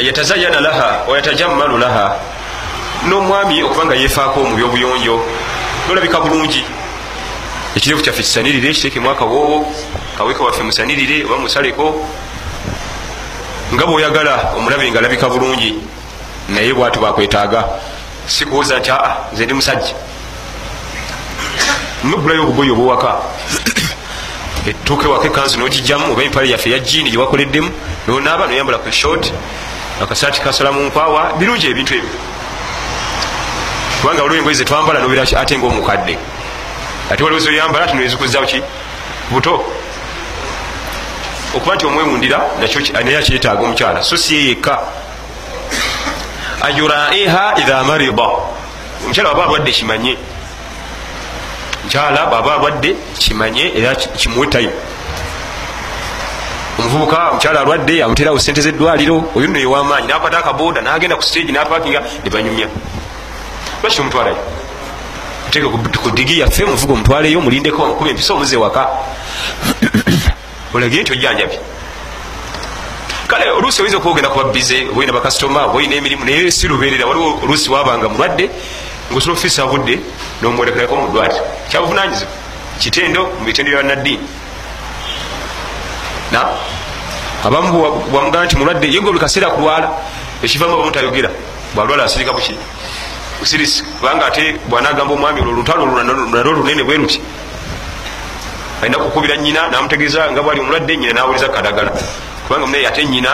yatazayana laha wayatajammalu laha. N'omwami okubanga yefaako mu byobuyonjo nolabika bulungi. Ekirevu kyaffe kisanirire kitekemu akawoowo kaweka waffe musanirire oba musaleko nga bweoyagala omulabe nga alabika bulungi naye bwati bwakwetaaga sikubuuza nti aa nze ndi musajja. Nogulayo obugoyi obwowaka etuuka ewaka ekanzu nogijjamu oba empale yaffe eya jiini gyewakoleddemu nonaaba noyambala ku short akasaati kasala mu nkwawa birungi ebintu ebyo. Kubanga waliwo engoye zetwambala nobera ate ngaomukadde ate waliwo zoyambala ati nezikuzawo ki? Buto. Okuba nti omwewundira naye akyetaaga omukyala. So si yeyekka ayuraiha idha marida. Omukyala waba alwadde kimanye. Mukyala bwaba alwadde kimanye era kimuwe time omuvubuka omukyala alwadde amuterawo sente zeddwaliro oyo nno ewamaanyi nakwata akaboda nagenda ku stage napakinga nebanyumya lwaki omutwalayo teeka ku digi yaffe muvuga omutwaleyo mulindeko amukuba empisa omuze waka olagire nti ojjanjabi. Kale oluusi oyinza okuba ogenda kuba bize oba oyina bakasitoma oba oyina emirimu naye si lubeerera waliwo oluusi wabanga mulwadde ngaosobola ofiisa budde nomwolekerako mu ddwaliro kyabuvunanyizibwa kitendo mu bitendero bya naddiini na abamu bwamugamba nti mulwadde ye nga buli kaseera kulwala ekivamu abamu tayogera bwalwala asirika buki? Busirisi kubanga ate bwanagamba omwami olwo olutalo nalwo olunene bwe luti. Alina kukubira nyina namutegeeza nga bwali omulwadde nyina nawuliza kadagala. Kubanga munaye ate nyina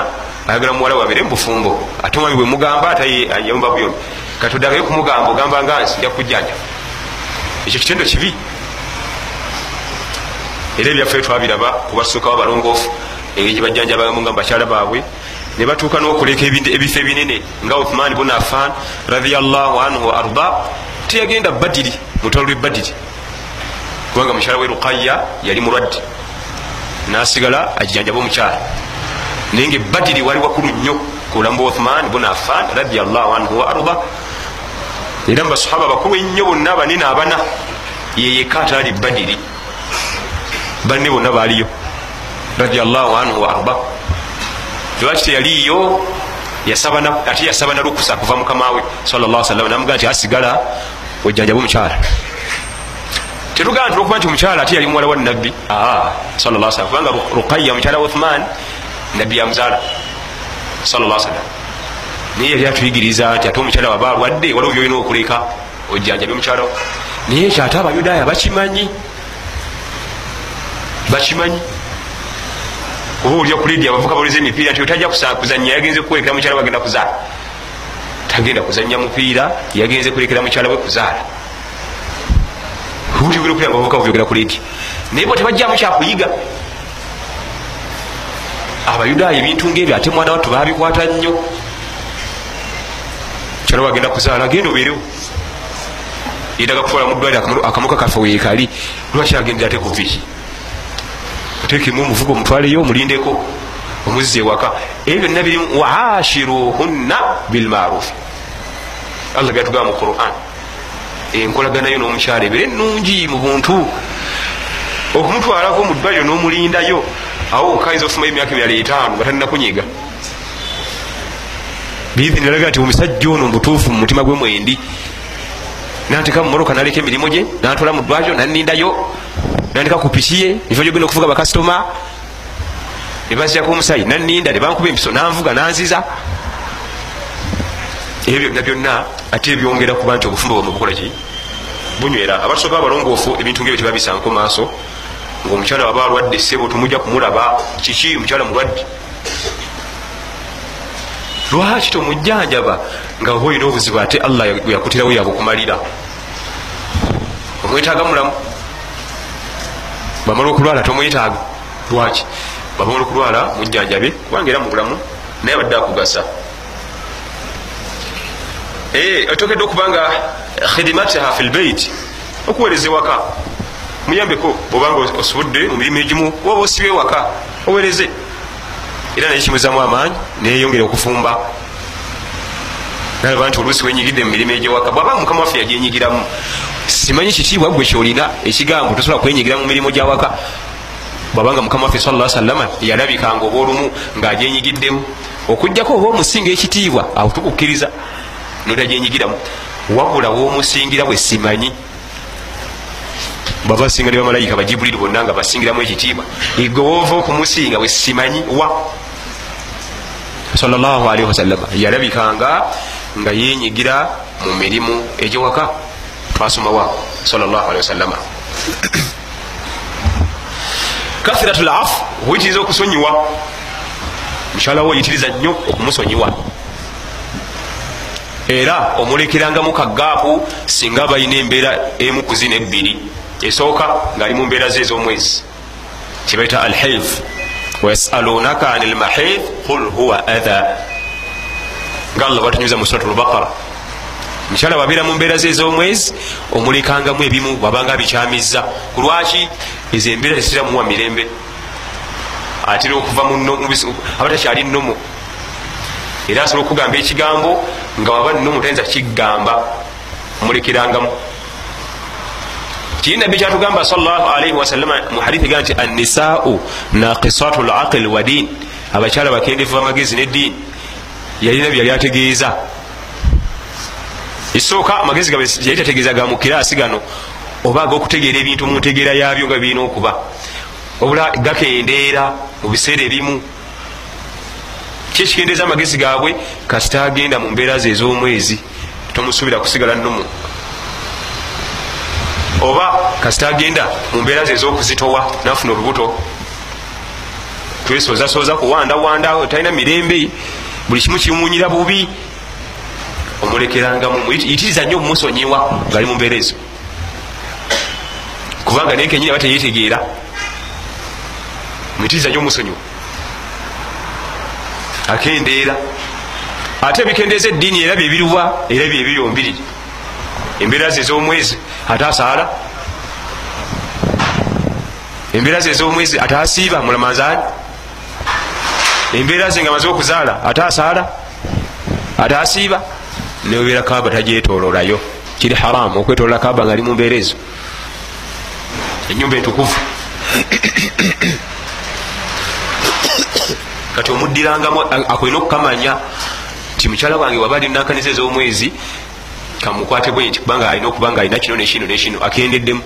ayagala muwala wabere mubufumbo ate omwami bwemugamba ate yayomba buyomi katodagayo kumugamba ogamba nga nsi nja kujjanja ekyo kitendo kibi era ebyaffe twabiraba kubasookawo abalongoofu engeri gyebajjanjabamu nga mubakyala baabwe ne batuuka n'okuleka ebifo ebinene nga uthman bun affan radiallahu anhu wa arda teyagenda badiri mutalo lwe badiri. Kubanga mukyala we ruqaya yali mulwadde nasigala ajijanjaba omukyala. Naye nga ebadiri wali wakulu nnyo ku bulamu bwa uthman bun affan radiallahu anhu wa arda. Era mu basahaba bakulu ennyo bonna banene abana yeyeka ataali badiri banne bonna baaliyo. Radiallahu anhu wa arda. Lwaki teyaliyo ate yasaba nalukusa kuva mukamawe sallasalam namugaa nti asigala ojjanjaba omukyala tetugamba nti lwokuba nti omukyala ate yali muwala wa nabbi salam kubanga ruqaya mukyala uthman nabbi yamuzaala salam naye yali atuyigiriza nti ate omukyala waba alwadde waliwo byolina okuleka ojjanjabi omukyala naye ekyo ate abayudaaya bakimanyi bakimanyi? Oba olya kuledia abavuka baleza emipiira nti otajja kuzanya yagenze kukulekera mukyala we agenda kuzaala. Tagenda kuzanya mupiira yagenze kulekera mukyala we kuzaala. Abavuka bubyogera kuledia naye bo tebajjamu kyakuyiga. Abayudaaya ebintu ngaebyo ate mwana wattu babikwata nnyo. Mukyala we agenda kuzaala agenda obeerewo. Yedaga kutwala muddwaliro akamuka kaffe weekali lwaki agendera ate kuviki otekemu omuvugo omutwaleyo omulindeko omuzza ewaka ebyo byonna birimu waashiruhunna bilmarufi allah byatugamba mu quran. Enkolaganayo n'omukyala ebire nungi mu buntu. Okumutwalako mu ddwaliro n'omulindayo awo okayinza ofumayo emyaka emirala etaano nga talina kunyiga biiziniraga nti omusajja ono mubutuufu mu mutima gwe mwendi nanteka mumoroka naleka emirimu gye nantwala mu ddwaliro nanindayo nandika ku piki ye nifa gyogenda okuvuga bakasitoma nebazirako omusayi naninda nebankuba empiso nanvuga nanziza. Ebyo byonna byonna ate byongera kuba nti obufumbo bwamwe bukola ki? Bunywera. Abasoka abalongoofu ebintu ngaebyo tebabisanko maaso ngaomukyala waba alwadde sebo tumujja kumulaba kiki omukyala mulwadde? Lwaki tomujjanjaba nga oba olina obuzibu ate allah yakutirawo yabukumalira omwetaaga mulamu? Bamala okulwala tomwetaaga lwaki? Bamala okulwala mujjanjabe kubanga era mu bulamu naye abadde akugasa. Otokedde okubanga khidimatiha fi lbeit okuweereza ewaka. Muyambeko obanga osobodde mu mirimu egimu oba osibye ewaka owereze era naye kimuzamu amaanyi neyeyongera okufumba. Nalaba nti oluusi wenyigidde mu mirimu egyewaka bwaba mukama waffe yagyenyigiramu simanyi kitiibwa gwe kyolina? Ekigambo tosobola kwenyigira mu mirimu gyawaka. Bwabanga mukama waffe sala salama yalabikanga oba olumu ng'agyenyigiddemu. Okugjako oba omusinga ekitiibwa awo tukukkiriza notajenyigiramu wabula womusingira bwe simanyi. Baba basinga ne bamalayika bajibuliri bonna nga basingiramu ekitiibwa. Igwe woova okumusinga bwe simanyi wa? Salllahalihi wasallama yalabikanga nga yenyigira mu mirimu egyewaka twasomawa salllahalihi wasallama kathiratu lafu oyitiriza okusonyiwa. Mukyalawo oyitiriza nnyo okumusonyiwa. Era omulekerangamu kagaapu singa balina embeera emu kuzina ebbiri. Esooka ngaali mu mbeera ze ez'omwezi. Kibaita alhaif wayasalunaka ani lmahaif qul huwa atha nga allah batunyuza mu surat lbaqara mukyala wabeera mu mbeera ze ez'omwezi omulekangamu ebimu wabanga bikyamiza kulwaki ezo embeera zisiramuwa mirembe? Atera okuva aba takyali nomo era asobola okugamba ekigambo nga waba nomo tayinza kigamba mulekerangamu kiri nabbi kyatugamba salaalaihi wasalama mu hadithi ga nti annisau naqisatu laqil wa din. Abakyala bakendevu bamagezi neddiini. Yalina byali ategeeza esooka amagezi yali tategeeza ga mukiraasi gano oba agokutegeera ebintu mu ntegeera yabyo nga birina okuba. Obula gakendeera mu biseera ebimu. Kyekikendeeza amagezi gaabwe? Kasita agenda mu mbeera ze ez'omwezi. Tomusuubira kusigala nnumu. Oba kasita agenda mu mbeera ze ez'okuzitowa nafuna olubuto. Twesoozasooza kuwandawanda talina mirembe. Buli kimu kimunyira bubi omulekerangamu yitiriza nnyo omumusonyiwa ngaali mu mbeera ezo. Kubanga naye kenyini aba teyetegeera muyitiriza nnyo omusonyiwa akendeera. Ate ebikendeeza eddiini era byebiruwa era byebiyombiriri embeera ze ez'omwezi ate asaala. Embeera ze ez'omwezi ate asiiba mulamazaani embeera ze nga maze okuzaala ate asaala. Ate asiiba neobeera kaba tagyetololayo kiri haramu okwetolola kaba nga ali mu mbeera ezo. Enyumba entukuvu. Kati omuddirangamu akwina okukamanya nti mukyala wange waba ali nankaniza ez'omwezi kamukwate bwe nti kubanga alina okuba nga alina kino nekino nekino akendeddemu